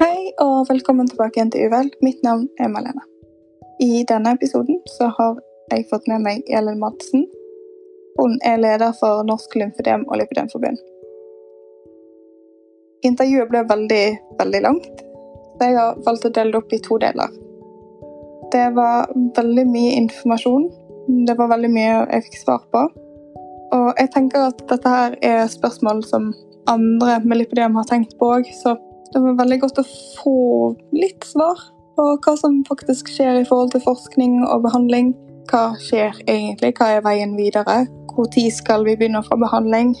Hei og velkommen tilbake igjen til Uvel. Mitt navn er Malene. I denne episoden så har jeg fått med meg Elin Madsen. Hun er leder for Norsk lymfedem- og lipidemforbund. Intervjuet ble veldig, veldig langt, så jeg har valgt å dele det opp i to deler. Det var veldig mye informasjon. Det var veldig mye jeg fikk svar på. Og jeg tenker at dette her er spørsmål som andre med lipidem har tenkt på òg, så det var veldig godt å få litt svar på hva som faktisk skjer i forhold til forskning og behandling. Hva skjer egentlig? Hva er veien videre? Når skal vi begynne å få behandling?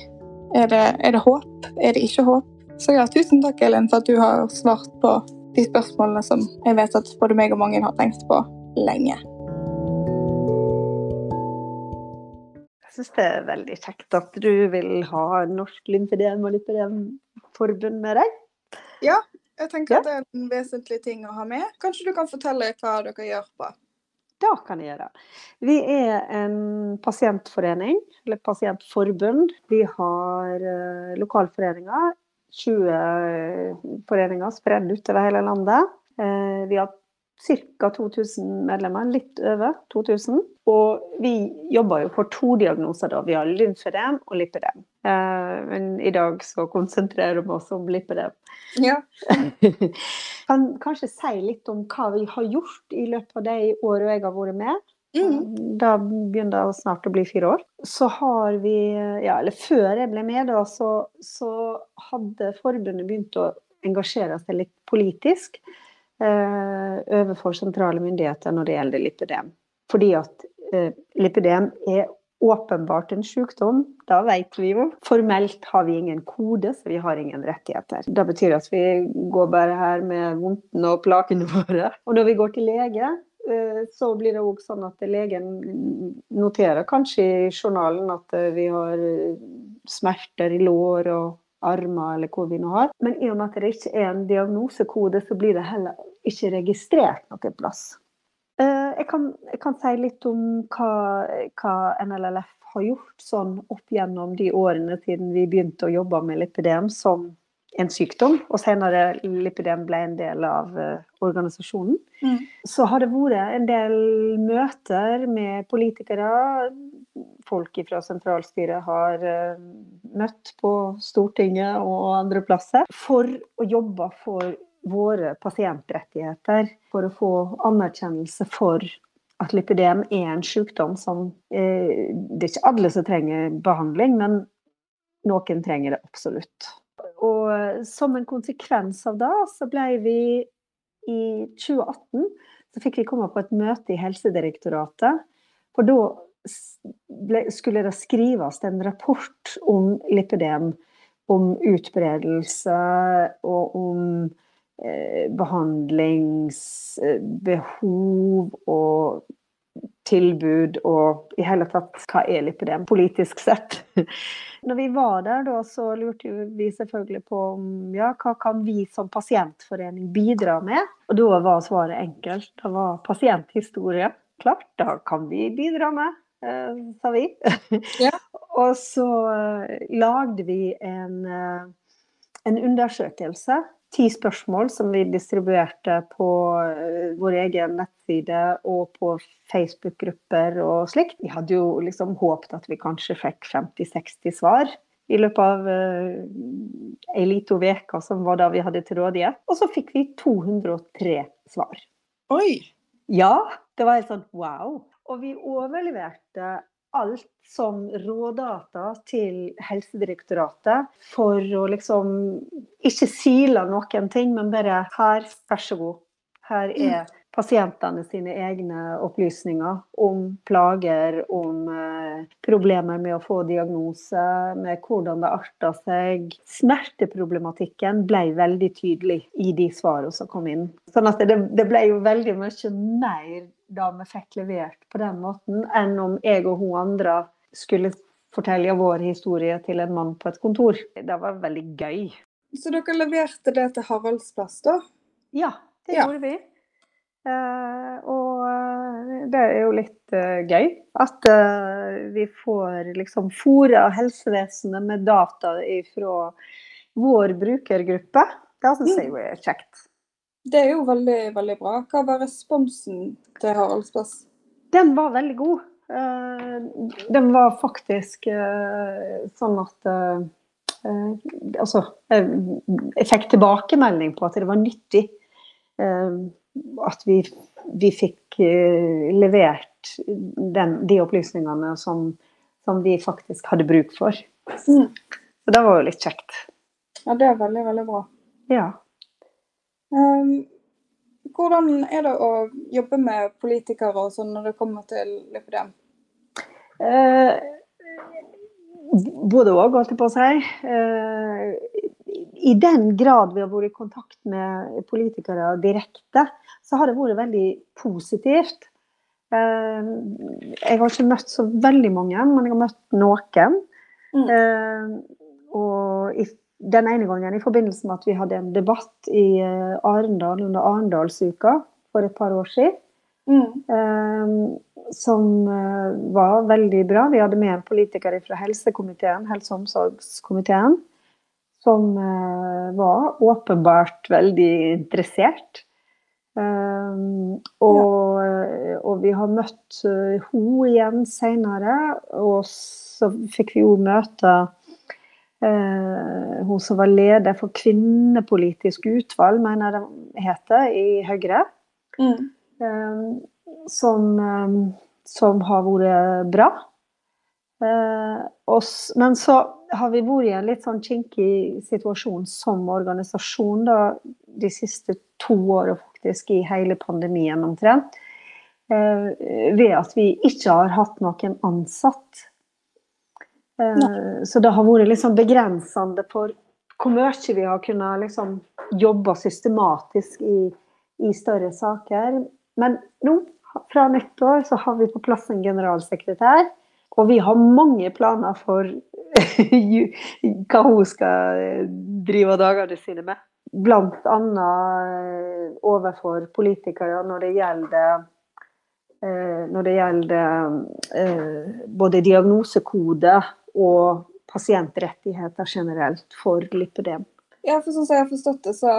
Er det, er det håp? Er det ikke håp? Så ja, tusen takk, Elin, for at du har svart på de spørsmålene som jeg vet at både meg og mange har tenkt på lenge. Jeg syns det er veldig kjekt at du vil ha Norsk lymfedem og lymfedemforbund med deg. Ja, jeg tenker Ja. at det er en vesentlig ting å ha med. Kanskje du kan fortelle hva dere gjør på? Da kan jeg gjøre. Vi er en pasientforening, eller pasientforbund. Vi har eh, lokalforeninger. 20 foreninger spredd utover hele landet. Eh, vi har ca. 2000 medlemmer, litt over 2000. Og vi jobber jo for to diagnoser. da. Vi har lymfødem og lipødem. Eh, men i dag så konsentrerer vi oss om lipidem. Ja. kan kanskje si litt om hva vi har gjort i løpet av de årene jeg har vært med. Mm. Da begynner det snart å bli fire år. Så har vi, ja, eller før jeg ble med, da, så, så hadde forbundet begynt å engasjere seg litt politisk eh, overfor sentrale myndigheter når det gjelder lipidem. Fordi at eh, lipidem er åpenbart en sykdom, da vet vi jo. Formelt har vi ingen kode, så vi har ingen rettigheter. Det betyr at vi går bare her med vondtene og plagene våre. Og når vi går til lege, eh, så blir det òg sånn at legen noterer kanskje i journalen at eh, vi har eh, smerter i lår og armer eller hvor vi nå har. Men i og med at det ikke er en diagnosekode, så blir det heller ikke registrert noen plass. Eh, Jeg kan, jeg kan si litt om hva, hva NLLF har gjort sånn opp gjennom de årene siden vi begynte å jobbe med lipidem som en sykdom, og senere lipidem ble en del av uh, organisasjonen. Mm. Så har det vært en del møter med politikere. Folk fra sentralstyret har uh, møtt på Stortinget og andre plasser for å jobbe for våre pasientrettigheter. For å få anerkjennelse for at lipidem er en sykdom som eh, Det er ikke alle som trenger behandling, men noen trenger det absolutt. Og eh, som en konsekvens av det, så ble vi i 2018 så fikk vi komme på et møte i Helsedirektoratet. For da ble, skulle det skrives en rapport om lipidem, om utbredelse og om behandlingsbehov og tilbud og i hele tatt hva er lipidem politisk sett. Når vi var der da, så lurte vi selvfølgelig på ja, hva kan vi som pasientforening bidra med? Og da var svaret enkelt. Det var pasienthistorie. Klart, da kan vi bidra med, eh, sa vi. Ja. Og så eh, lagde vi en, eh, en undersøkelse. Ti spørsmål som vi distribuerte på eh, vår egen nettside og på Facebook-grupper og slikt. Vi hadde jo liksom håpet at vi kanskje fikk 50-60 svar i løpet av uh, ei lita uke, som var da vi hadde til rådighet. Og så fikk vi 203 svar. Oi! Ja, det var helt sånn wow. Og vi overleverte alt som rådata til Helsedirektoratet for å liksom ikke sile noen ting, men bare her, vær så god. Her er pasientene sine egne opplysninger om plager, om eh, problemer med å få diagnose, med hvordan det arta seg. Smerteproblematikken ble veldig tydelig i de svarene som kom inn. Sånn at det, det ble jo veldig mye mer da vi fikk levert på den måten, enn om jeg og hun andre skulle fortelle vår historie til en mann på et kontor. Det var veldig gøy. Så dere leverte det til Haraldsplass, da? Ja, det Ja. gjorde vi. Eh, og det er jo litt eh, gøy at eh, vi får liksom fôra helsevesenet med data fra vår brukergruppe. Det syns jeg jo er kjekt. Det er jo veldig, veldig bra. Hva var responsen til Haraldsplass? Den var veldig god. Eh, den var faktisk sånn at eh, Altså, jeg fikk tilbakemelding på at det var nyttig at vi, vi fikk levert den, de opplysningene som, som, vi faktisk hadde bruk for. Mm. Så det var jo litt kjekt. Ja, det er veldig, veldig bra. Ja. Um, hvordan er det å jobbe med politikere og sånn når det kommer til lipidem? Uh, både òg, holdt jeg på å si. Eh, I den grad vi har vært i kontakt med politikere direkte, så har det vært veldig positivt. Eh, jeg har ikke møtt så veldig mange, men jeg har møtt noen. Mm. Eh, og den ene gangen i forbindelse med at vi hadde en debatt i eh, Arendal under Arendalsuka for et par år siden. Mm. Som var veldig bra. Vi hadde med en politiker fra helsekomiteen, helse- og omsorgskomiteen, som uh, var åpenbart veldig interessert. Um, og, ja. og, vi har møtt uh, henne igjen senere, og så fikk vi jo møte hun som var leder for kvinnepolitisk utvalg, mener jeg det heter, i Høyre. Mm. Ehm, som, ehm, som har vært bra. Eh, men så har vi vært i en litt sånn kinkig situasjon som organisasjon da, de siste to åra faktisk i hele pandemien omtrent. Eh, ved at vi ikke har hatt noen ansatt. Eh, så det har vært liksom begrensende for hvor mye vi har kunnet liksom jobbe systematisk i, i større saker. Men nå, fra nyttår, så har vi på plass en generalsekretær. Og vi har mange planer for hva hun skal drive dagene sine med. Blant annet eh, overfor politikere når det gjelder eh, når det gjelder eh, både diagnosekode og pasientrettigheter generelt for lipødem. Ja, for sånn som jeg har forstått det, så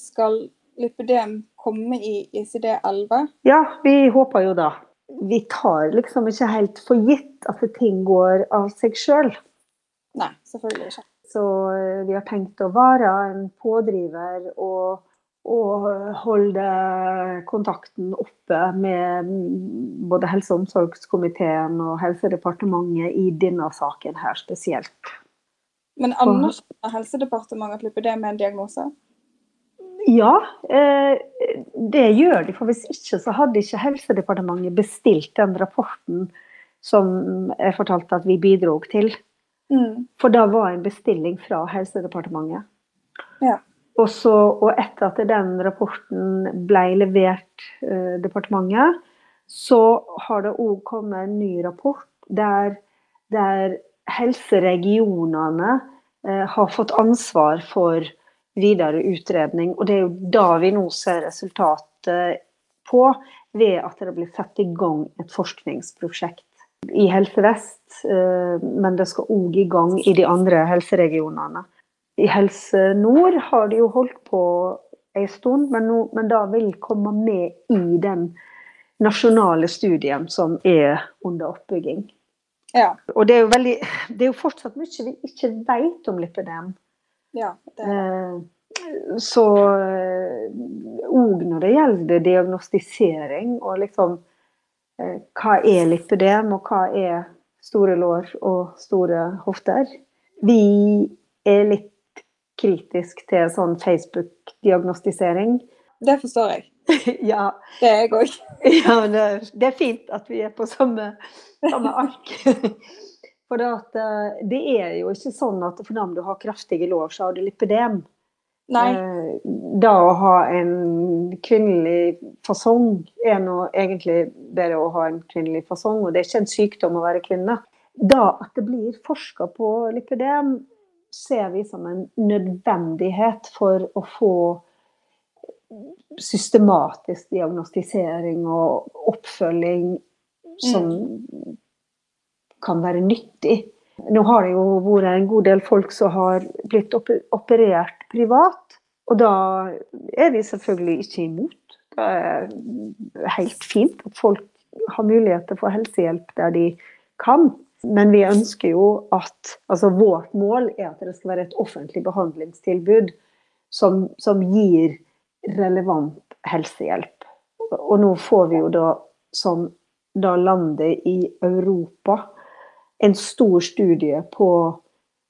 skal lipidem komme i ICD-11? Ja, vi håper jo da. Vi tar liksom ikke helt for gitt at ting går av seg sjøl. Selvfølgelig ikke. Så eh, vi har tenkt å være en pådriver og, og holde kontakten oppe med både helse- og omsorgskomiteen og Helsedepartementet i denne saken her spesielt. Men anerkjenner Helsedepartementet at lipidem er en diagnose? Ja, eh, det gjør de. For hvis ikke så hadde ikke Helsedepartementet bestilt den rapporten som jeg fortalte at vi bidro til. Mm. For da var en bestilling fra Helsedepartementet. Ja. Og, så, og etter at den rapporten ble levert eh, departementet, så har det òg kommet en ny rapport der, der helseregionene eh, har fått ansvar for videre utredning. Og det er jo da vi nå ser resultatet på, ved at det blir satt i gang et forskningsprosjekt i Helse Vest. Eh, men det skal òg i gang i de andre helseregionene. I Helse Nord har de jo holdt på en stund, men, no, men da vil komme med i den nasjonale studien som er under oppbygging. Ja. Og det er, jo veldig, det er jo fortsatt mye vi ikke vet om lipidem. Ja, eh, så òg eh, når det gjelder diagnostisering og liksom Hva er lipødem, og hva er store lår og store hofter? Vi er litt kritisk til sånn Facebook-diagnostisering. Det forstår jeg. ja. Det er jeg òg. ja, det, det, er fint at vi er på samme, samme ark. For det, at, eh, det, er jo ikke sånn at fordi du har kraftige lår, så har du lipidem. Nei. Det da å ha en kvinnelig fasong er nå egentlig bedre å ha en kvinnelig fasong, og det er ikke en sykdom å være kvinne. Da at det blir forska på lipidem, ser vi som en nødvendighet for å få systematisk diagnostisering og oppfølging som mm kan være nyttig. Nå har det jo vært en god del folk som har blitt operert privat, Og da er vi selvfølgelig ikke imot. Det er helt fint at folk har mulighet til å få helsehjelp der de kan. Men vi ønsker jo at altså Vårt mål er at det skal være et offentlig behandlingstilbud som, som gir relevant helsehjelp. Og nå får vi jo da som da landet i Europa en stor studie på,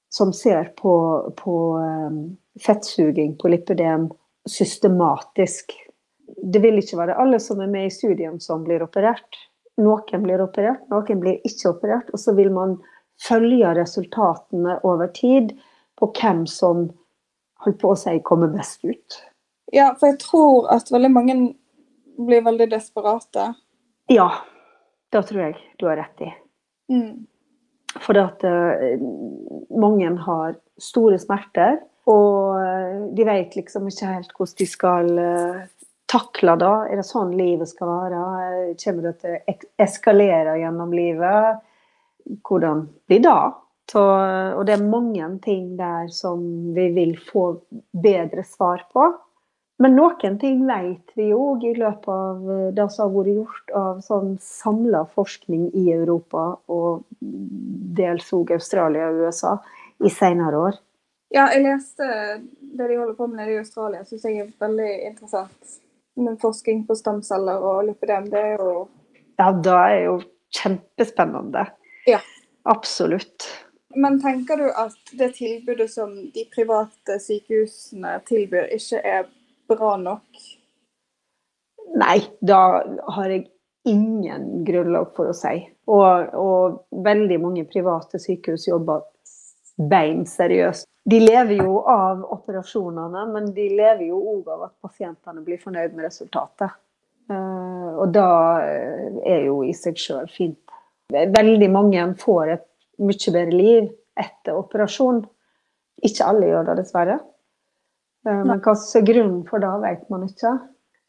som ser på, på um, fettsuging på lipødem systematisk. Det vil ikke være alle som er med i studien som blir operert. Noen blir operert, noen blir ikke operert. Og så vil man følge resultatene over tid på hvem som holdt på å si kommer best ut. Ja, for jeg tror at veldig mange blir veldig desperate. Ja, det tror jeg du har rett i. Mm. For at uh, mange har store smerter, og uh, de vet liksom ikke helt hvordan de skal uh, takle det. Er det sånn livet skal være? Kommer det til å eskalere gjennom livet? Hvordan blir det? Så, og det er mange ting der som vi vil få bedre svar på. Men noen ting vet vi jo i løpet av det som har vært gjort av sånn samla forskning i Europa, og dels òg Australia og USA, i senere år. Ja, jeg leste det de holder på med nede i Australia, syns jeg er veldig interessant. Med forskning på stamceller og lipidem, det er jo Ja, det er jo kjempespennende. Ja. Absolutt. Men tenker du at det tilbudet som de private sykehusene tilbyr, ikke er bra nok? Nei, da har jeg ingen grunnlag for å si. Og, og veldig mange private sykehus jobber bein seriøst. De lever jo av operasjonene, men de lever jo òg av at pasientene blir fornøyd med resultatet. Uh, og da er jo i seg sjøl fint. Veldig mange får et mye bedre liv etter operasjon. Ikke alle gjør det, dessverre. Uh, men hva som er grunnen for det, vet man ikke.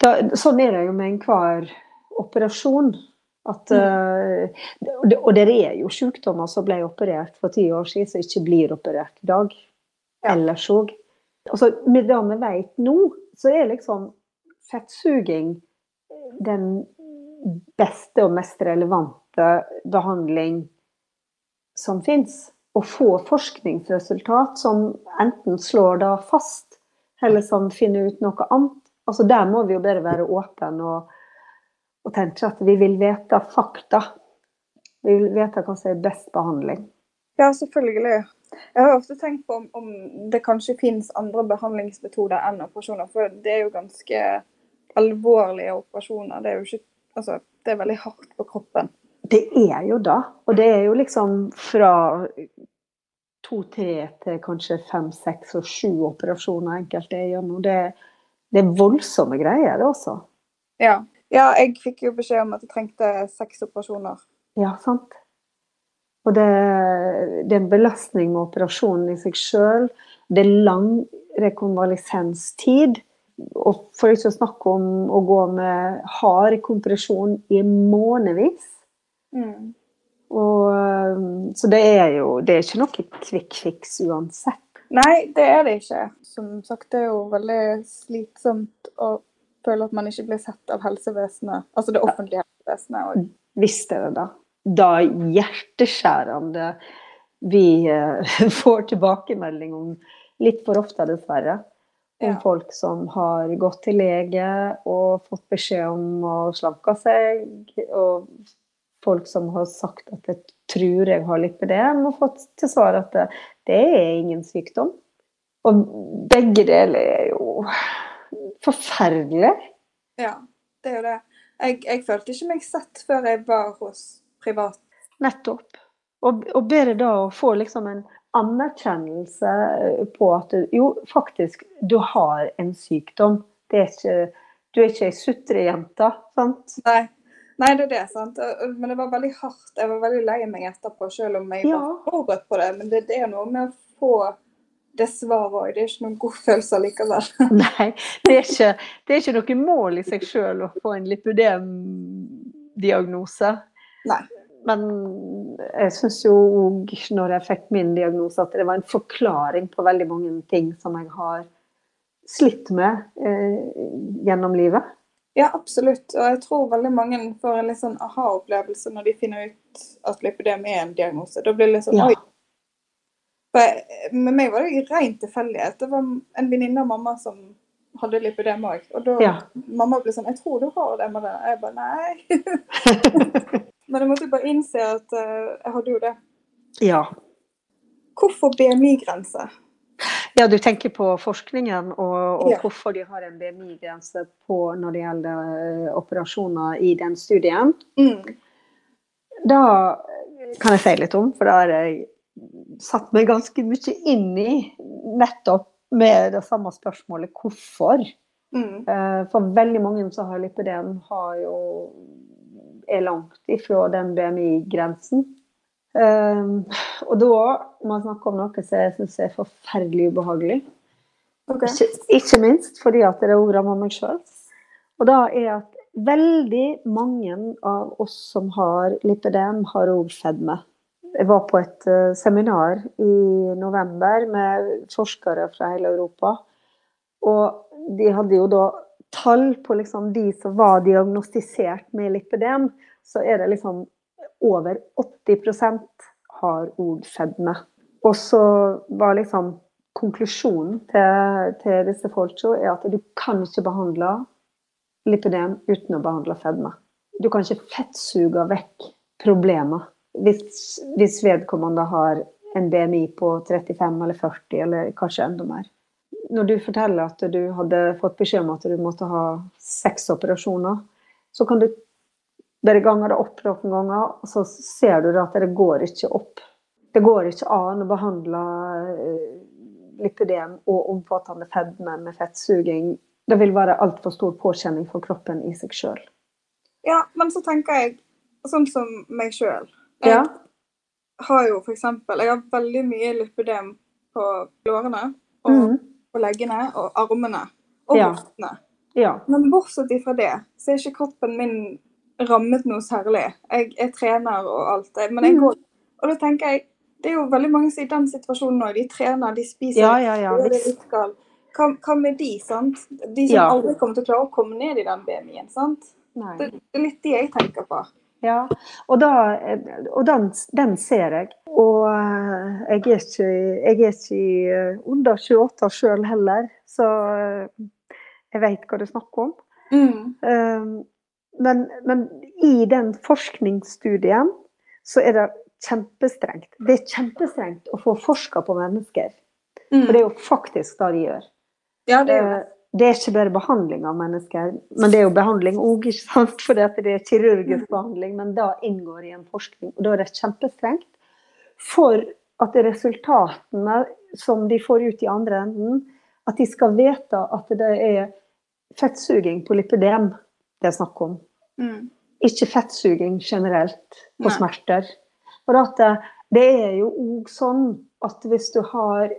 Da, sånn er det jo med enhver operasjon. At, uh, og det er jo sykdommer som ble operert for ti år siden, som ikke blir operert i dag. Ellers òg. Altså, med det vi vet nå, så er liksom fettsuging den beste og mest relevante behandling som fins. Å få forskningsresultat som enten slår det fast, eller som finner ut noe annet. Altså Der må vi jo bare være åpne og og tenke at vi vil vite fakta. Vi vil vite hva som er best behandling. Ja, selvfølgelig. Jeg har ofte tenkt på om, om det kanskje finnes andre behandlingsmetoder enn operasjoner. For det er jo ganske alvorlige operasjoner. Det er jo ikke Altså, det er veldig hardt på kroppen. Det er jo da. Og det er jo liksom fra to-tre til kanskje fem, seks og sju operasjoner enkelte er gjennom. Det, det er voldsomme greier, det også. Ja. Ja, jeg fikk jo beskjed om at jeg trengte seks operasjoner. Ja, sant. Og det, det er en belastning med operasjonen i seg sjøl. Det er lang rekonvalesenstid. Og for ikke å snakke om å gå med hard kompresjon i månedsvis. Mm. Og, så det er jo det er ikke noe quick fix uansett. Nei, det er det ikke. Som sagt, det er jo veldig slitsomt å føle at man ikke blir sett av helsevesenet, altså det offentlige helsevesenet. Visst er det da. Da hjerteskjærende vi eh, får tilbakemelding om litt for ofte, dessverre. Om ja. folk som har gått til lege og fått beskjed om å slanke seg. Og folk som har sagt at 'jeg tror jeg har lipidem', og fått til svar at det, det er ingen sykdom. Og begge deler er jo forferdelig. Ja, det er jo det. Jeg, jeg, følte ikke meg sett før jeg var hos privat. Nettopp. Og, og bedre da å få liksom en anerkjennelse på at du, jo, faktisk, du har en sykdom. Det er ikke, du er ikke ei sutrejente, sant? Nei. Nei, det er det. sant? Men det var veldig hardt. Jeg var veldig lei meg etterpå, selv om jeg ja. var forberedt på det. Men det, det er noe med å få det svaret òg. Det er ikke noen god følelse likevel. Nei, det er, ikke, det er ikke noe mål i seg sjøl å få en lipødemdiagnose. Nei. Men jeg syns jo òg, når jeg fikk min diagnose, at det var en forklaring på veldig mange ting som jeg har slitt med eh, gjennom livet. Ja, absolutt. Og jeg tror veldig mange får en litt sånn aha-opplevelse når de finner ut at lipødem er en diagnose. Da blir det litt sånn Ja. oi. For med meg var det ren tilfeldighet. Det var en venninne av mamma som hadde lipødem òg. Og da Ja. mamma ble sånn 'Jeg tror du har det med det.' Jeg bare nei. Men jeg måtte bare innse at uh, jeg hadde jo det. ja. Hvorfor BMI-grense? Ja, du tenker på forskningen og, og Ja. hvorfor de har en BMI-grense på når det gjelder eh, operasjoner i den studien. Mm. Da kan jeg si litt om, for da har jeg satt meg ganske mye inn i nettopp med det samme spørsmålet hvorfor. Mm. Eh, For veldig mange som har lipidem, har jo er langt ifra den BMI-grensen. Um, og da må jeg snakke om noe som jeg syns er forferdelig ubehagelig. Okay. Ikke, ikke minst fordi at det òg rammer meg sjøl. Og da er at veldig mange av oss som har lipidem har òg fedme. Jeg var på et uh, seminar i november med forskere fra hele Europa. Og de hadde jo da tall på liksom de som var diagnostisert med lipidem Så er det liksom over 80% har òg fedme. Og så var liksom konklusjonen til, til disse folka er at du kan ikke behandle lipidem uten å behandle fedme. Du kan ikke fettsuge vekk problemer hvis, hvis vedkommende har en BMI på 35 eller 40, eller kanskje enda mer. Når du forteller at du hadde fått beskjed om at du måtte ha seks operasjoner, så kan du bare ganger det opp noen ganger, og så ser du at det går ikke opp. Det går ikke an å behandle lipidem lipødem og omfattende fedme med fettsuging. Det vil være altfor stor påkjenning for kroppen i seg sjøl. Ja, men så tenker jeg sånn som meg sjøl. Jeg Ja. har jo eksempel Jeg har veldig mye lipødem på lårene og Mm. på leggene og armene og Ja. hoftene. ja. Men bortsett ifra det, så er ikke kroppen min rammet noe særlig. Jeg, jeg trener og alt det, men jeg Mm. går Og da tenker jeg Det er jo veldig mange som er i den situasjonen nå. De trener, de spiser Ja, ja, ja. det visst. litt gal. Hva, hva med de, sant? De som Ja. aldri kommer til å klare å komme ned i den BMI-en, sant? Det, det er litt de jeg tenker på. Ja, og, da, og den, den ser jeg. Og eh, jeg er ikke, jeg er ikke eh, under 28 sjøl heller, så eh, jeg vet hva du snakker om. Mm. Eh, Men, men i den forskningsstudien så er det kjempestrengt. Det er kjempestrengt å få forska på mennesker. Mm. For det er jo faktisk det de gjør. Ja, det er det. Eh, Det er ikke bare behandling av mennesker, men det er jo behandling òg, ikke sant? For det er kirurgisk behandling, men da inngår i en forskning. Og da er det kjempestrengt. For at resultatene som de får ut i andre enden, at de skal vite at det er fettsuging på lipidem det er snakk om. Mm. Ikke fettsuging generelt på Nei. smerter. For at det, det er jo òg sånn at hvis du har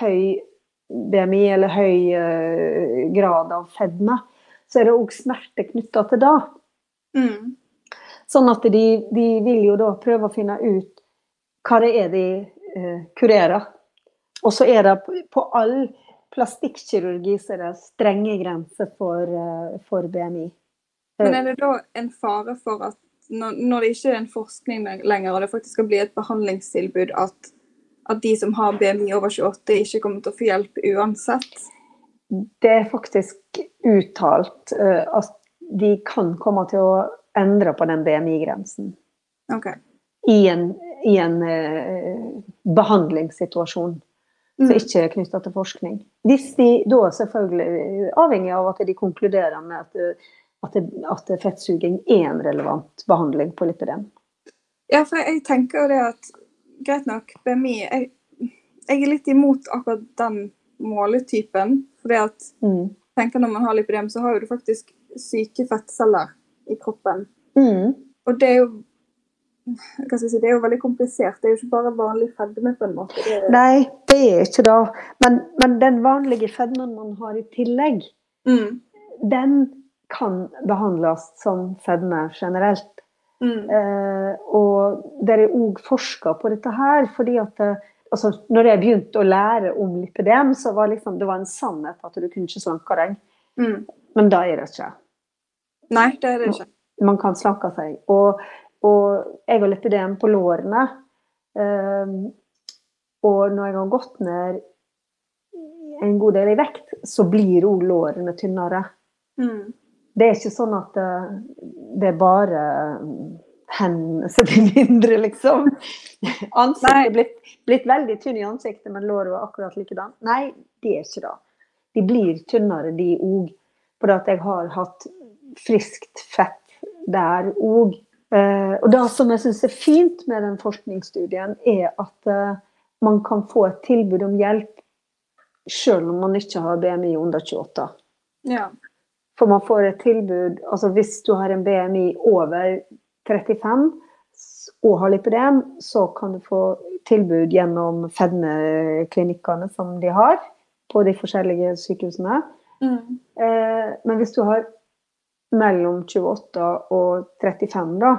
høy BMI eller høy uh, grad av fedme, så er det òg smerte knytta til det. Mm. Sånn at de, de vil jo da prøve å finne ut hva det er de uh, kurerer. Og så er det på, på all plastikkirurgi så er det strenge grenser for, uh, for BMI. Men er det da en fare for at når, når det ikke er en forskning lenger, og det faktisk skal bli et behandlingstilbud, at, at de som har BMI over 28, ikke kommer til å få hjelp uansett? Det er faktisk uttalt uh, at de kan komme til å endre på den BMI-grensen Okay. i en, i en uh, behandlingssituasjon som Mm. ikke er knytta til forskning. Hvis de da selvfølgelig avhengig av at de konkluderer med at, eh, at, det, at fettsuging er en relevant behandling på lipidem. Ja, for jeg tenker jo det at greit nok, BMI jeg, jeg er litt imot akkurat den måletypen. fordi at Mm. tenker Når man har lipidem, så har jo du faktisk syke fettceller i kroppen. Mm. Og det er jo hva skal jeg si, det er jo veldig komplisert. Det er jo ikke bare vanlig fedme. på en måte. Det er, Nei, det er ikke det. Men, men den vanlige fedmen man har i tillegg, mm, den kan behandles som fedme generelt. mm, Eh, og dere er òg forska på dette her, fordi at det, altså, Når jeg begynte å lære om lipidem, så var liksom, det var en sannhet at du kunne ikke slanke deg. Mm. Men da er det ikke. Nei, det er det ikke. Man kan slanke seg. Og, og jeg har lipidem på lårene. Um, og når jeg har gått ned en god del i vekt, så blir òg lårene tynnere. Mm. Det er ikke sånn at det, det er bare hendene som blir mindre, liksom. Ansiktet er blitt, blitt veldig tynn i ansiktet, men låret var akkurat likedan. Nei, det er ikke det. De blir tynnere, de òg. Fordi jeg har hatt friskt fett der òg. Eh, og det som jeg syns er fint med den forskningsstudien, er at eh, man kan få et tilbud om hjelp selv om man ikke har BMI under 28. Ja. For man får et tilbud altså Hvis du har en BMI over 35 og har lipidem, så kan du få tilbud gjennom fedmeklinikkene som de har på de forskjellige sykehusene. Mm. Eh, men hvis du har mellom 28 og 35, da,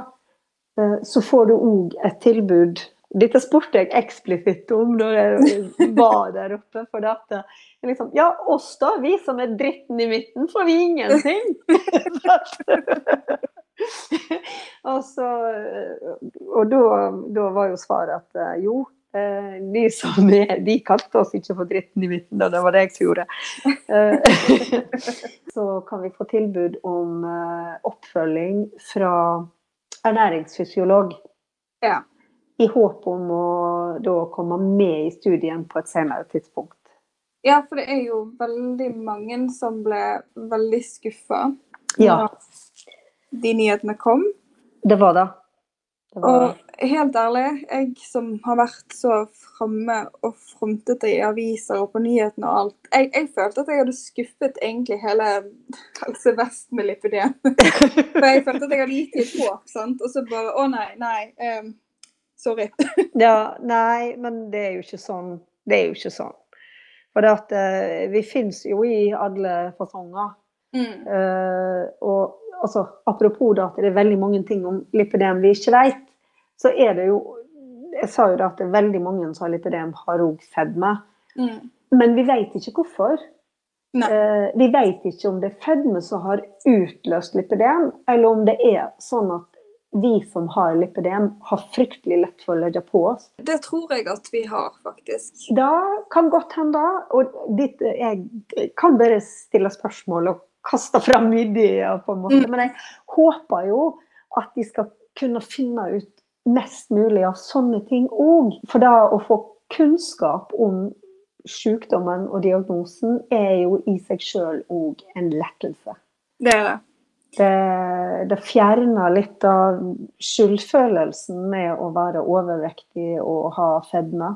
eh, så får du òg et tilbud Dette spurte jeg eksplisitt om da jeg var der oppe. For det at, eh, liksom, ja, oss da, vi som er dritten i midten, får vi ingenting. og så, eh, og da, var jo svaret at eh, jo, de som er, de kalte oss ikke for dritten i midten, da det var det jeg som gjorde. Så kan vi få tilbud om oppfølging fra ernæringsfysiolog. Ja. I håp om å da komme med i studien på et senere tidspunkt. ja, for det er jo veldig mange som ble veldig skuffa Ja, de nyhetene kom. det var det. det, var det. Helt ærlig, jeg som har vært så framme og frontet i aviser og på nyhetene og alt, jeg, jeg følte at jeg hadde skuffet egentlig hele Helse Vest med lipidem. For jeg følte at jeg hadde gitt dem et håp, sant? og så bare Å nei, nei. em, sorry. Ja, nei, men det er jo ikke sånn. Det er jo ikke sånn. For det at eh, vi finnes jo i alle fasonger. Mm. Eh, og altså, apropos det at det er veldig mange ting om lipidem vi ikke vet, så er det jo Jeg sa jo det at det er veldig mange som har lipidem, har òg fedme. Mm. Men vi vet ikke hvorfor. Eh, vi vet ikke om det er fedme som har utløst lipidem, eller om det er sånn at vi som har lipidem, har fryktelig lett for å legge på oss. Det tror jeg at vi har, faktisk. Det kan godt hende. Og dit, jeg kan bare stille spørsmål og kaste fram ideer, på en måte. Mm. Men jeg håper jo at de skal kunne finne ut mest mulig av sånne ting òg. For da å få kunnskap om sykdommen og diagnosen er jo i seg sjøl òg en lettelse. Det er det. Det, det fjerner litt av skyldfølelsen med å være overvektig og ha fedme.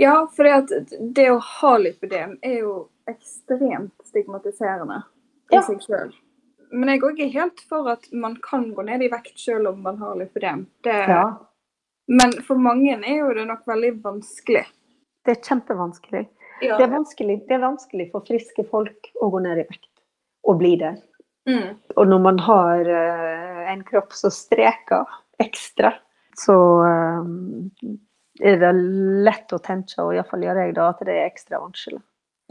Ja, for det å ha lipidem er jo ekstremt stigmatiserende i Ja. seg sjøl. Men jeg òg er helt for at man kan gå ned i vekt selv om man har lipidem. Det, Ja, Men for mange er jo det nok veldig vanskelig. det er kjempevanskelig. Ja. Det er vanskelig, det er vanskelig for friske folk å gå ned i vekt og bli der. Mm. Og når man har eh, en kropp som streker ekstra, så eh, er det lett å tenke, og iallfall gjør jeg da, at det er ekstra vanskelig.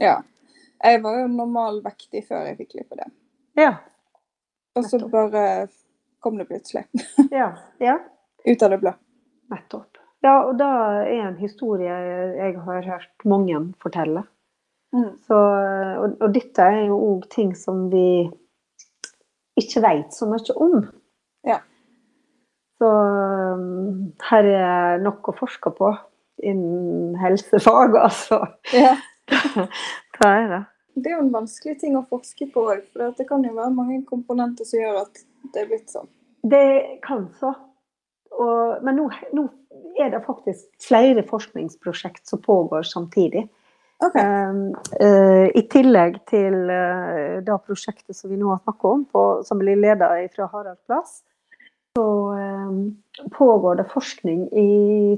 ja. Jeg var jo normalvektig før jeg fikk litt på det. Ja. Og så bare kom det plutselig. Ja. ja. Ut av det blå. Nettopp. Ja, og det er en historie jeg har hørt mange fortelle. Mm. Så, og, og dette er jo òg ting som vi ikke vet så mye om. Ja. Så um, her er nok å forske på innen helsefag, altså. Ja. Det er det. Det er jo en vanskelig ting å forske på òg, for det kan jo være mange komponenter som gjør at det er blitt sånn. Det kan så. Og, men nå, nå er det faktisk flere forskningsprosjekt som pågår samtidig. OK. Um, eh, I tillegg til uh, det prosjektet som vi nå har snakket om, på, som blir ledet fra Harald Plass, så uh, pågår det forskning i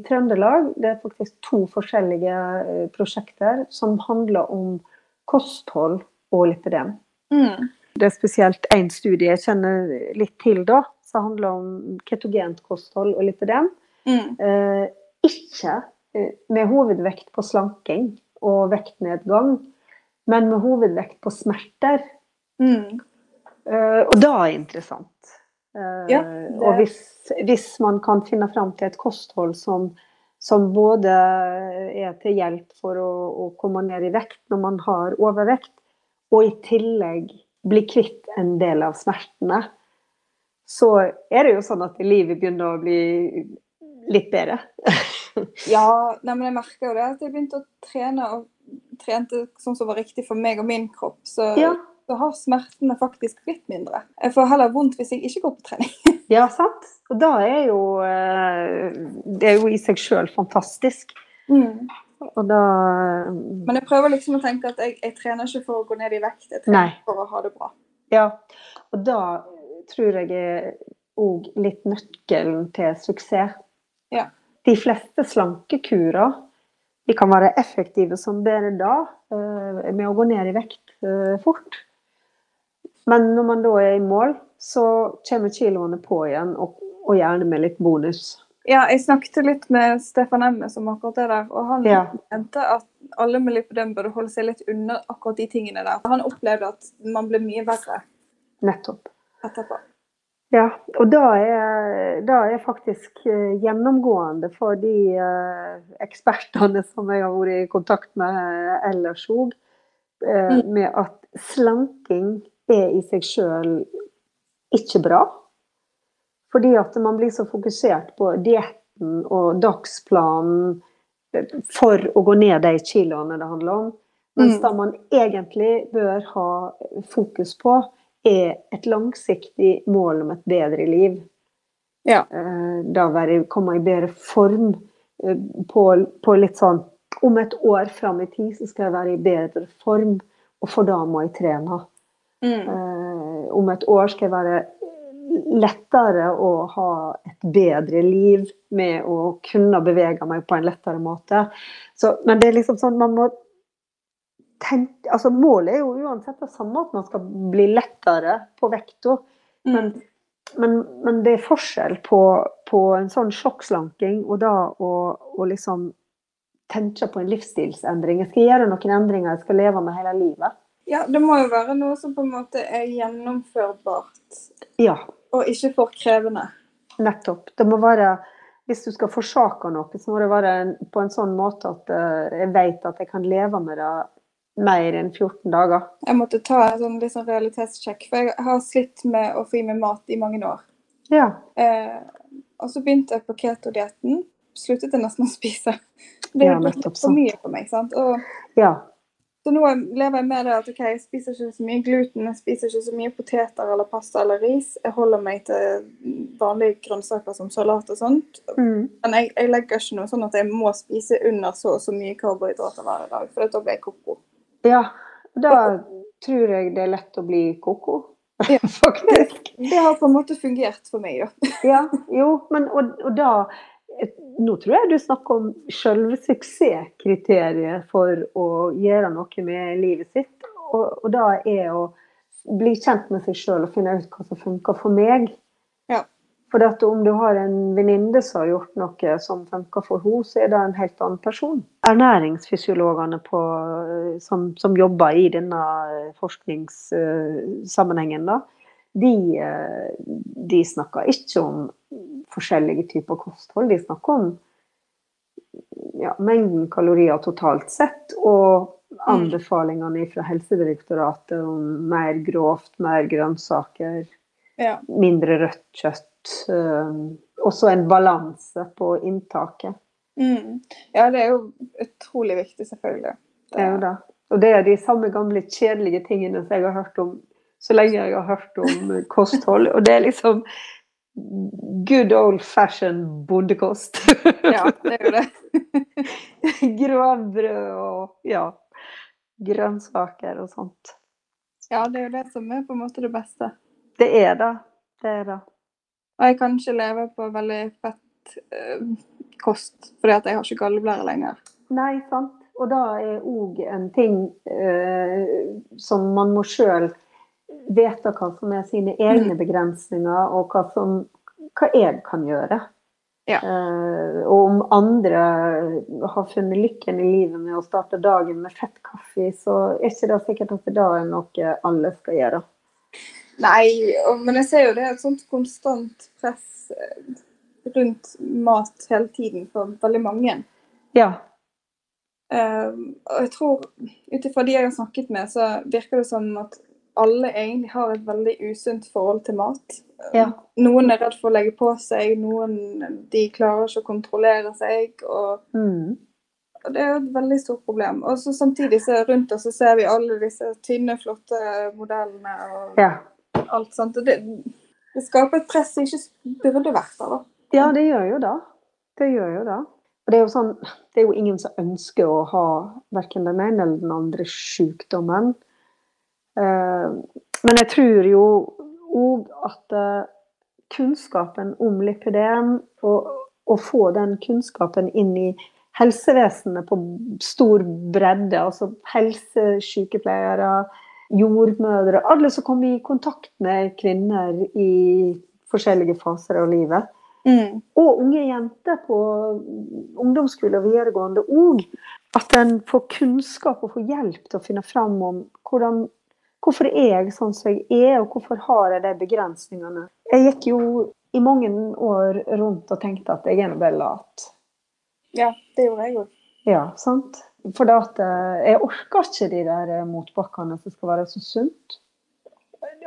Trøndelag. Det er faktisk to forskjellige eh, prosjekter som handler om kosthold og lipidem. Mm. Det er spesielt én studie jeg kjenner litt til, da, som handler om ketogent kosthold og lipidem. Mm. Eh, ikke eh, med hovedvekt på slanking og vektnedgang, men med hovedvekt på smerter. Mm. Uh, og da er interessant. Uh, Ja, det- Og hvis, hvis man kan finne fram til et kosthold som, som både er til hjelp for å, å komme ned i vekt når man har overvekt, og i tillegg bli kvitt en del av smertene, så er det jo sånn at livet begynner å bli litt bedre. Ja, nei, men jeg merker jo det at jeg begynte å trene og trente sånn som var riktig for meg og min kropp. Så, Ja, så har smertene faktisk blitt mindre. Jeg får heller vondt hvis jeg ikke går på trening. ja sant? Og da er jo eh, Det er jo i seg sjøl fantastisk. Og da Men jeg prøver liksom å tenke at jeg, jeg trener ikke for å gå ned i vekt, jeg trener Nei. for å ha det bra. Ja. Og da tror jeg er òg litt nøkkelen til suksess. Ja. De fleste slankekurer de kan være effektive som bare da, eh, med å gå ned i vekt eh, fort. Men når man da er i mål, så kommer kiloene på igjen, og, og gjerne med litt bonus. Ja, jeg snakket litt med Stefan Emme som akkurat er der, og han Ja. mente at alle med lipødem burde holde seg litt unna akkurat de tingene der. Han opplevde at man ble mye verre Nettopp. etterpå. Ja, og da er, det er faktisk eh, gjennomgående for de eh, ekspertene som jeg har vært i kontakt med eh, ellers òg, eh, med at slanking er i seg sjøl ikke bra. Fordi at man blir så fokusert på dietten og dagsplanen for å gå ned de kiloene det handler om. Mens Mm. det man egentlig bør ha fokus på, er et langsiktig mål om et bedre liv. Ja. Eh, Da være, komme i bedre form eh, på, på litt sånn Om et år fram i tid så skal jeg være i bedre form, og for da må jeg trene. Mm. Eh, om et år skal jeg være lettere å ha et bedre liv med å kunne bevege meg på en lettere måte. Så, men det er liksom sånn man må tenke altså Målet er jo uansett det samme, at man skal bli lettere på vekta. Men, Mm. men, men det er forskjell på, på en sånn sjokkslanking og da å, å liksom tenke på en livsstilsendring. Jeg skal gjøre noen endringer jeg skal leve med hele livet. Ja, det må jo være noe som på en måte er gjennomførbart, Ja. og ikke for krevende. Nettopp. Det må være Hvis du skal forsake noe, så må det være på en sånn måte at eh, jeg vet at jeg kan leve med det mer enn 14 dager. Jeg måtte ta en sånn, sånn realitetssjekk, for jeg har slitt med å få i meg mat i mange år. Ja. Eh, og så begynte jeg på keto-dietten. Sluttet jeg nesten å spise. Det Ja, nettopp for mye for meg. sant? Og, ja. så nå lever jeg med det at okay, jeg spiser ikke så mye gluten, jeg spiser ikke så mye poteter eller pasta eller ris. Jeg holder meg til vanlige grønnsaker som salat og sånt. Mm. Men jeg, jeg legger ikke noe sånn at jeg må spise under så og så mye karbohydrater hver dag, for da blir jeg koko. Ja. Da tror jeg det er lett å bli koko. Ja. Faktisk. Det har på en måte fungert for meg, da. Ja, jo, men og, og da Nå tror jeg du snakker om selve suksesskriteriet for å gjøre noe med livet sitt. Og, og da er å bli kjent med seg sjøl og finne ut hva som funker for meg. Ja. For at om du har en venninne som har gjort noe som funker for henne, så er det en helt annen person. Ernæringsfysiologene på, som, som jobber i denne forskningssammenhengen, da, de, eh, de snakker ikke om forskjellige typer kosthold. De snakker om ja, mengden kalorier totalt sett, og anbefalingene fra Helsedirektoratet om mer grovt, mer grønnsaker, Ja. mindre rødt kjøtt. Eh, også en balanse på inntaket. Mm. ja, det er jo utrolig viktig, selvfølgelig. Det er jo det. Og det er de samme gamle kjedelige tingene som jeg har hørt om så lenge jeg har hørt om kosthold. Og det er liksom good old fashion bondekost. Ja, det er jo det. Grovbrød og ja, grønnsaker og sånt. Ja, det er jo det som er på en måte det beste. Det er det. Det er det. Og jeg kan ikke leve på veldig fett eh, kost, fordi at jeg har ikke galleblære lenger. Nei, sant. Og da er òg en ting eh, som man må sjøl vite hva som er sine egne begrensninger, og hva, som, hva jeg kan gjøre. Ja. Eh, og om andre har funnet lykken i livet med å starte dagen med fett kaffe, så er ikke det sikkert at det er noe alle skal gjøre. Nei, men jeg ser jo det er et sånt konstant press eh, rundt mat hele tiden for veldig mange. Ja. Uh, og jeg tror, ut ifra de jeg har snakket med, så virker det som at alle egentlig har et veldig usunt forhold til mat. Ja. Noen er redd for å legge på seg, noen de klarer ikke å kontrollere seg. Og, mm. og det er et veldig stort problem. Og så samtidig så rundt oss så ser vi alle disse tynne, flotte modellene og ja. Alt sånt. Det, det, skaper et press som ikke burde vært der. Ja, det gjør jo det. Det gjør jo det. Det er jo sånn, det er jo ingen som ønsker å ha verken den ene eller den andre sykdommen. Eh, men jeg tror jo òg at eh, kunnskapen om lipidem, å få den kunnskapen inn i helsevesenet på stor bredde, altså helsesykepleiere, jordmødre, alle som kom i kontakt med kvinner i forskjellige faser av livet. Mm. Og unge jenter på ungdomsskole og videregående òg. At en får kunnskap og får hjelp til å finne fram om hvordan Hvorfor er jeg sånn som jeg er, og hvorfor har jeg de begrensningene? Jeg gikk jo i mange år rundt og tenkte at jeg er nå bare lat. Ja, det gjorde jeg òg. Ja, sant. For eh, jeg orker ikke de der eh, motbakkene som skal være så sunt.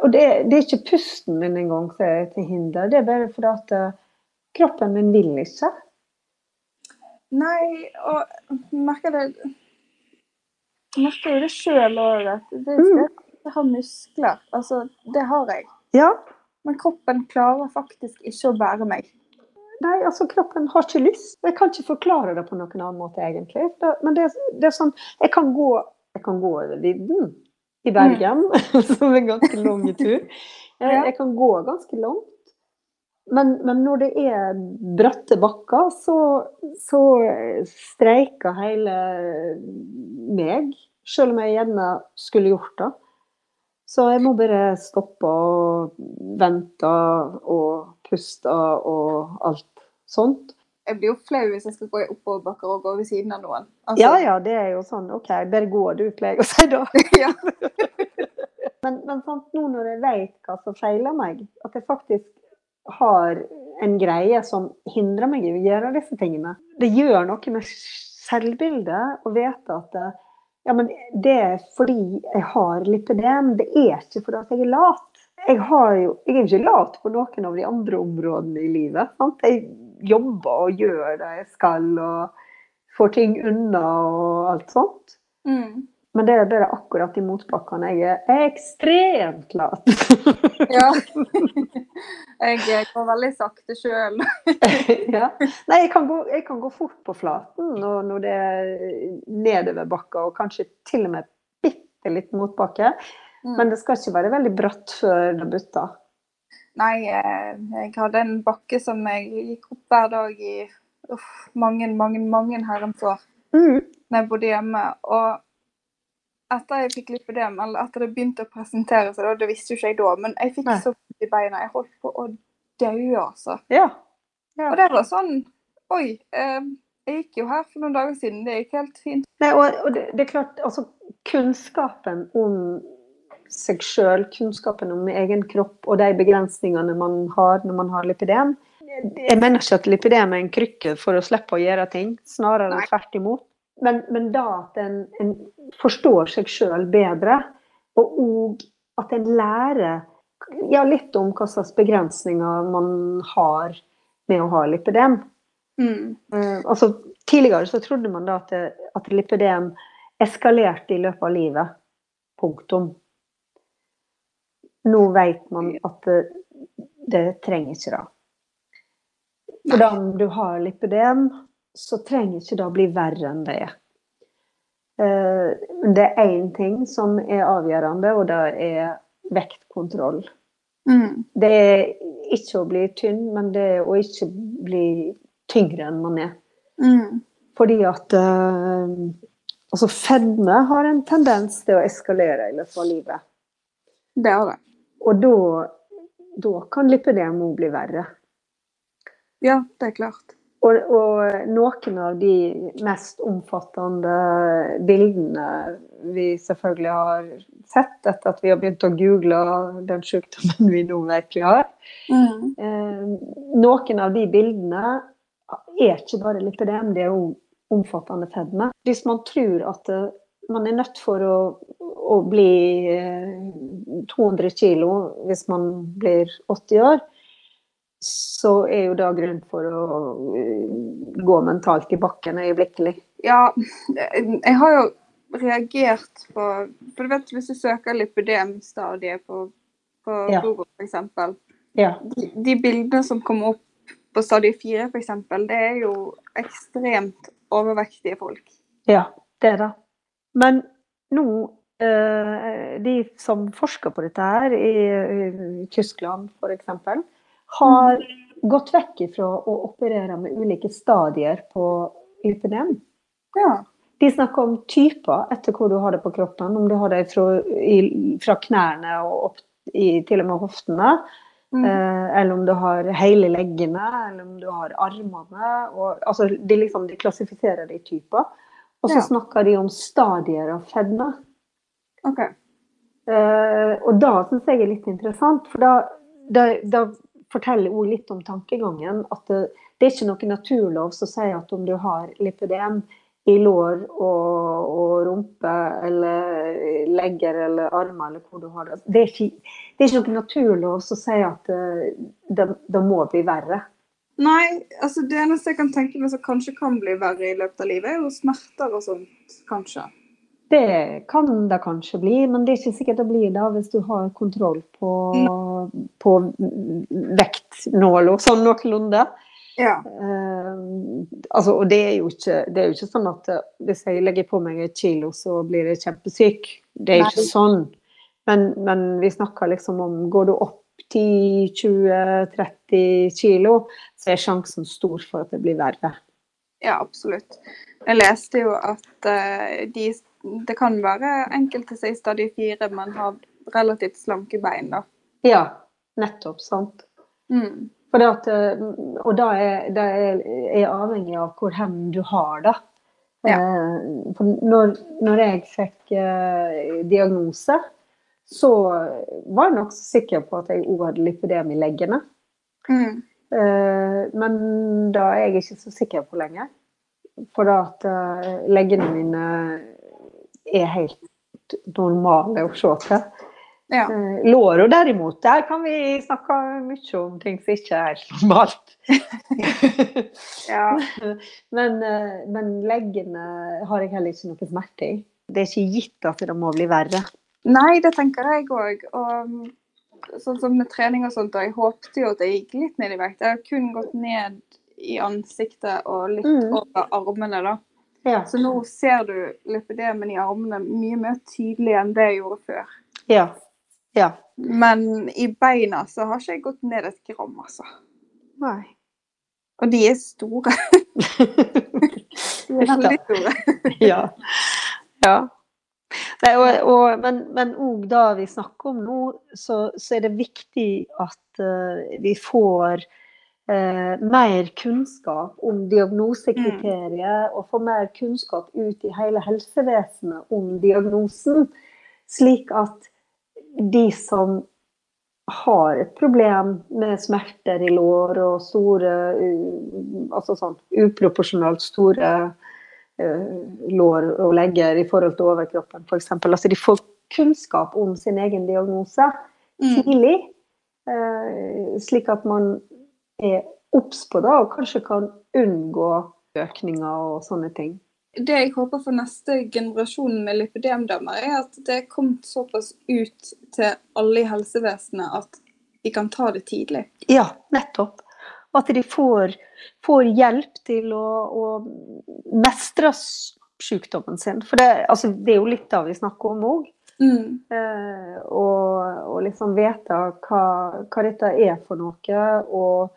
Og det, det er ikke pusten min engang som er til hinder, det er bare fordi at eh, kroppen min vil ikke. Nei, og merker det merker jo det sjøl òg. Det, det, jeg har muskler. Altså, det har jeg. Ja. Men kroppen klarer faktisk ikke å bære meg. Nei, altså kroppen har ikke lyst. Jeg kan ikke forklare det på noen annen måte, egentlig. Det, men det, det, er sånn Jeg kan gå, jeg kan gå over vidden i Bergen, mm. som er en ganske lang tur. Jeg, jeg, kan gå ganske langt. Men, men når det er bratte bakker, så, så streiker hele meg. Selv om jeg gjerne skulle gjort det. Så jeg må bare stoppe og vente og puste og alt sånt. Jeg blir jo flau hvis jeg skal gå i oppoverbakker og gå ved siden av noen. Altså... Ja ja, det er jo sånn OK, bare gå du, pleier jeg å si da. ja. men, men sant, nå når jeg vet hva som feiler meg, at jeg faktisk har en greie som hindrer meg i å gjøre disse tingene Det gjør noe med selvbildet å vite at ja, men det er fordi jeg har lipidem. Det er ikke fordi jeg er lat. Jeg, jo, jeg, er ikke lat på noen av de andre områdene i livet. Sant? Jeg jobber og gjør det jeg skal, og får ting unna og alt sånt. Mm. Men det er bare akkurat i motbakkene jeg er ekstremt lat. ja. Jeg går veldig sakte sjøl. ja. Nei, jeg kan, gå, jeg kan, gå, fort på flaten når det er nedoverbakker, og kanskje til og med bitte litt motbakke. Mm. Men det skal ikke være veldig bratt før det butter. Nei, eh, jeg hadde en bakke som jeg gikk opp hver dag i uff, mange, mange, mange herrens år. Mm. Når jeg bodde hjemme. Og etter jeg fikk lipødem, eller etter det begynte å presentere seg, det visste jo ikke jeg da, men jeg fikk Nei. så vondt i beina. Jeg holdt på å dø, altså. Ja. ja. Og det var sånn Oi. Eh, jeg gikk jo her for noen dager siden, det gikk helt fint. Nei, og, og det, det, er klart, altså kunnskapen om seg sjøl, kunnskapen om egen kropp og de begrensningene man har når man har lipidem. Jeg mener ikke at lipidem er en krykke for å slippe å gjøre ting, snarere tvert imot. Men, men da at en, en forstår seg sjøl bedre, og òg at en lærer ja, litt om hva slags begrensninger man har med å ha lipidem. Mm. Uh, altså, tidligere så trodde man da at, det, at lipidem eskalerte i løpet av livet. Punktum. Nå vet man at det, det trenger ikke det. For da om du har lipidem, så trenger ikke det bli verre enn det er. Eh, det er én ting som er avgjørende, og det er vektkontroll. Mm. Det er ikke å bli tynn, men det er å ikke bli tyngre enn man er. Mm. Fordi at uh, altså fedme har en tendens til å eskalere i løpet av livet. Det har det. Og da, da kan lipidem òg bli verre. Ja, det er klart. Og, og, noen av de mest omfattende bildene vi selvfølgelig har sett etter at vi har begynt å google den sykdommen vi nå virkelig har. Mm. Eh, noen av de bildene er ikke bare lipidem, det er jo omfattende fedme. Hvis man tror at eh, man er nødt for å, å bli 200 kg kilo hvis man blir 80 år, så er jo det grunn for å eh, gå mentalt i bakken øyeblikkelig. Ja, jeg har jo reagert på For du vet hvis du søker lipidemstadiet på, på ja. Google f.eks. Ja. De, de, bildene som kommer opp på stadie 4 f.eks., det er jo ekstremt overvektige folk. Ja, det er det. Men nå eh, De som forsker på dette her, i, i Tyskland f.eks., har mm. gått vekk fra å operere med ulike stadier på lipidem. Ja. De snakker om typer etter hvor du har det på kroppen. Om du har det fra, i, fra knærne og opp i, til og med hoftene. Mm. Eh, eller om du har hele leggene, eller om du har armene. Og, altså, de, liksom, de klassifiserer det i typer. Og så ja. snakker de om stadier av fedme. Okay. Eh, og da syns jeg er litt interessant, for da, da, da forteller òg litt om tankegangen. At det, det, er ikke noe naturlov som sier at om du har lipidem i lår og, og, rumpe eller legger eller armer eller hvor du har det Det er ikke, det er ikke noe naturlov som sier at det, det, det, må bli verre. Nei, altså det eneste jeg kan tenke meg som kanskje kan bli verre i løpet av livet, er jo smerter og sånt, kanskje. Det kan det kanskje bli, men det er ikke sikkert det blir det hvis du har kontroll på, mm. på vektnåla sånn noenlunde. Ja. Uh, altså, og det er, ikke, det er jo ikke sånn at eh, hvis jeg legger på meg et kilo, så blir jeg kjempesyk. Det er jo ikke sånn. Men, men, vi snakker liksom om Går du opp 10-20-30 kilo, så er sjansen stor for at det blir verre. Ja, absolutt. Jeg leste jo at uh, de det kan være enkelte som i stadie fire, men har relativt slanke bein, da. Ja, nettopp. Sant. Mm. At, eh, og da er, det er, er, avhengig av hvor hen du har det. Ja. Eh, når, når, jeg fikk eh, diagnose, så var jeg nokså sikker på at jeg òg hadde lipidem i leggene. Mm. Eh, men da er jeg ikke så sikker på lenger. For da at eh, leggene mine er helt normale å se til. Ja. Eh, Låra derimot, der kan vi snakke mye om ting som ikke er helt normalt. ja. men, eh, men leggene har jeg heller ikke noe smerte i. Det er ikke gitt at det må bli verre. Nei, det tenker jeg òg. Og mm, sånn som med trening og sånt, og jeg håpte jo at jeg gikk litt ned i vekt. Jeg har kun gått ned i ansiktet og litt mm. over armene, da. Ja. Så nå ser du lypedemen i armene mye mer tydelig enn det jeg gjorde før. Ja. ja. Men i beina så har ikke jeg gått ned et gram, altså. Nei. Og de er store. de er veldig store. ja. ja. Nei, og, og, men òg da vi snakker om nå, så, så er det viktig at uh, vi får eh, mer kunnskap om diagnosekriteriet, mm. og få mer kunnskap ut i hele helsevesenet om diagnosen. Slik at de som har et problem med smerter i lår og store Altså sånn uproporsjonalt store uh, lår og legger i forhold til overkroppen, f.eks. Altså de får kunnskap om sin egen diagnose mm. tidlig. Uh, slik at man er obs på det, og kanskje kan unngå økninger og sånne ting. Det jeg håper for neste generasjon med lipidemdommer er at det er kommet såpass ut til alle i helsevesenet at de kan ta det tidlig. Ja, nettopp. At de får, får hjelp til å, å mestre sykdommen sin. For det, altså, det, er jo litt av vi snakker om òg. Mm. Eh, og, og, liksom vite hva, hva, dette er for noe. og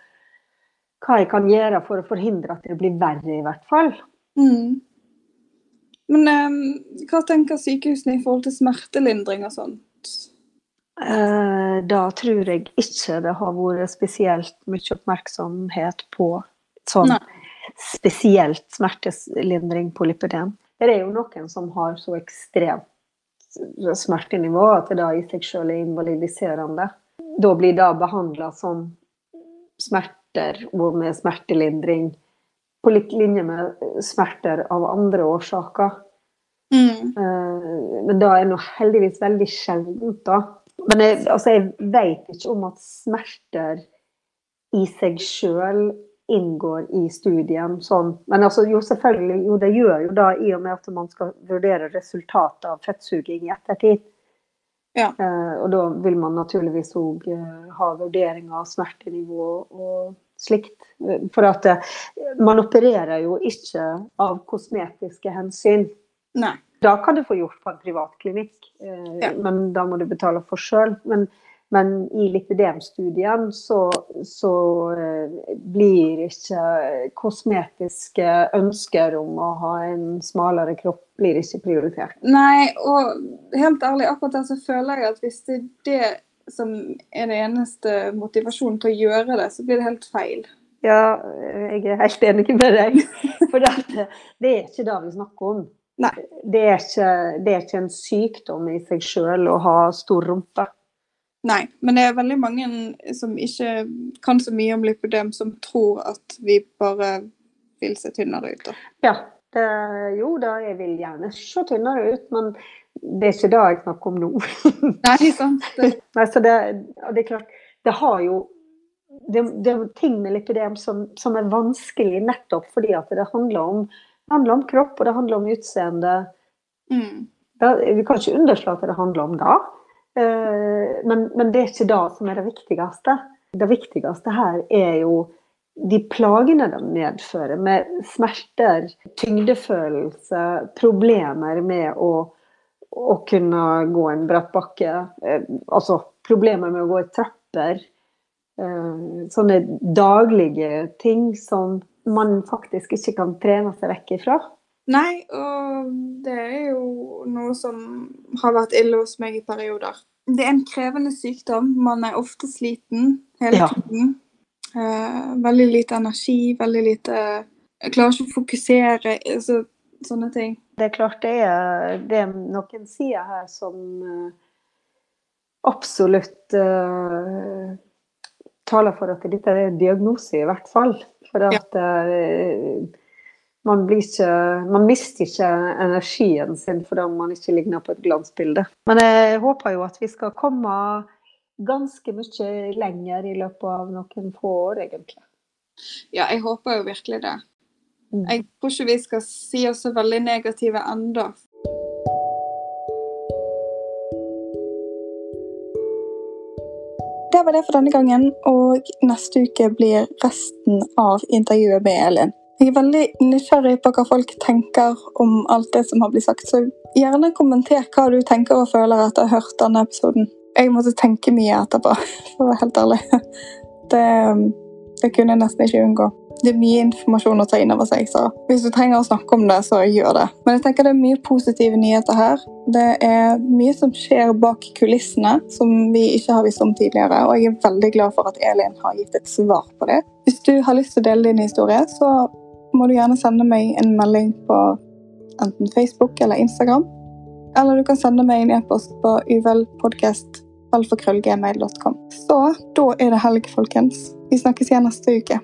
hva jeg kan gjøre for å forhindre at det blir verre, i hvert fall. Mm. Men um, hva tenker sykehusene i forhold til smertelindring og sånt? Uh, da tror jeg ikke det har vært spesielt mye oppmerksomhet på sånn. spesielt smertelindring på lipidem. Det er jo noen som har så ekstremt smertenivå at det da i seg selv er invalidiserende. Da blir det behandla som smerter og med smertelindring på lik linje med smerter av andre årsaker. Mm. Eh, men det er nå heldigvis veldig sjeldent, da. Men jeg, altså, jeg vet ikke om at smerter i seg sjøl inngår i studien. Sånn. Men altså, jo, selvfølgelig, jo, det gjør jo da i og med at man skal vurdere resultatet av fettsuging i ettertid. Ja. Eh, og da vil man naturligvis òg eh, ha vurdering av smertenivå og slikt. For at eh, man opererer jo ikke av kosmetiske hensyn. Nei. Da kan du få gjort på en privat klinikk, eh, Ja. men da må du betale for sjøl. Men, men i lipidemstudien så, så eh, blir ikke kosmetiske ønsker om å ha en smalere kropp blir ikke prioritert. Nei, og helt ærlig, akkurat der så føler jeg at hvis det er det som er den eneste motivasjonen til å gjøre det, så blir det helt feil. Ja, jeg er helt enig med deg. For det, det er ikke det vi snakker om. Det er ikke, det er ikke en sykdom i seg sjøl å ha stor rumpe. Nei, men det er veldig mange som ikke kan så mye om lipødem, som tror at vi bare vil se tynnere ut. Da. Ja, det, jo da, jeg vil gjerne se tynnere ut, men det er ikke det jeg snakker om nå. Nei, sant? Det, Nei, det, det er klart, det har jo det, det er ting med lipidem som, som er vanskelig nettopp fordi at det handler om, handler om kropp og det handler om utseende. mm. Vi kan ikke underslå at det handler om det, men, men det er ikke det som er det viktigste. Det viktigste her er jo de plagene de medfører, med smerter, tyngdefølelse, problemer med å, å kunne gå en bratt bakke. Eh, altså problemer med å gå i trapper. Eh, sånne daglige ting som man faktisk ikke kan trene seg vekk ifra. Nei, og det er jo noe som har vært ille hos meg i perioder. Det er en krevende sykdom. Man er ofte sliten hele Ja. tiden. Eh, veldig lite energi, veldig lite Jeg klarer ikke å fokusere, Så, sånne ting. Det er klart det er, det er noen sider her som eh, absolutt uh, taler for at dette er en diagnose, i hvert fall. For at eh, man, blir ikke, man mister ikke energien sin fordi man ikke ligner på et glansbilde. Men jeg håper jo at vi skal komme ganske mye lenger i løpet av noen få år, egentlig. Ja, jeg håper jo virkelig det. Mm. Jeg tror ikke vi skal si oss så veldig negative ennå. Det var det for denne gangen, og neste uke blir resten av intervjuet med Elin. Jeg er veldig nysgjerrig på hva folk tenker om alt det som har blitt sagt, så gjerne kommenter hva du tenker og føler etter å ha hørt denne episoden. Jeg måtte tenke mye etterpå, for å være helt ærlig. Det, det kunne jeg nesten ikke unngå. Det er mye informasjon å ta inn over seg, så hvis du trenger å snakke om det, så gjør det. Men jeg tenker det er mye positive nyheter her. Det er mye som skjer bak kulissene som vi ikke har visst om tidligere, og jeg er veldig glad for at Elin har gitt et svar på det. Hvis du har lyst til å dele din historie, så må du gjerne sende meg en melding på enten Facebook eller Instagram. Eller du kan sende meg en e-post på uvelpodkast.alfakrøllgmail.com. Så da er det helg, folkens. Vi snakkes igjen neste uke.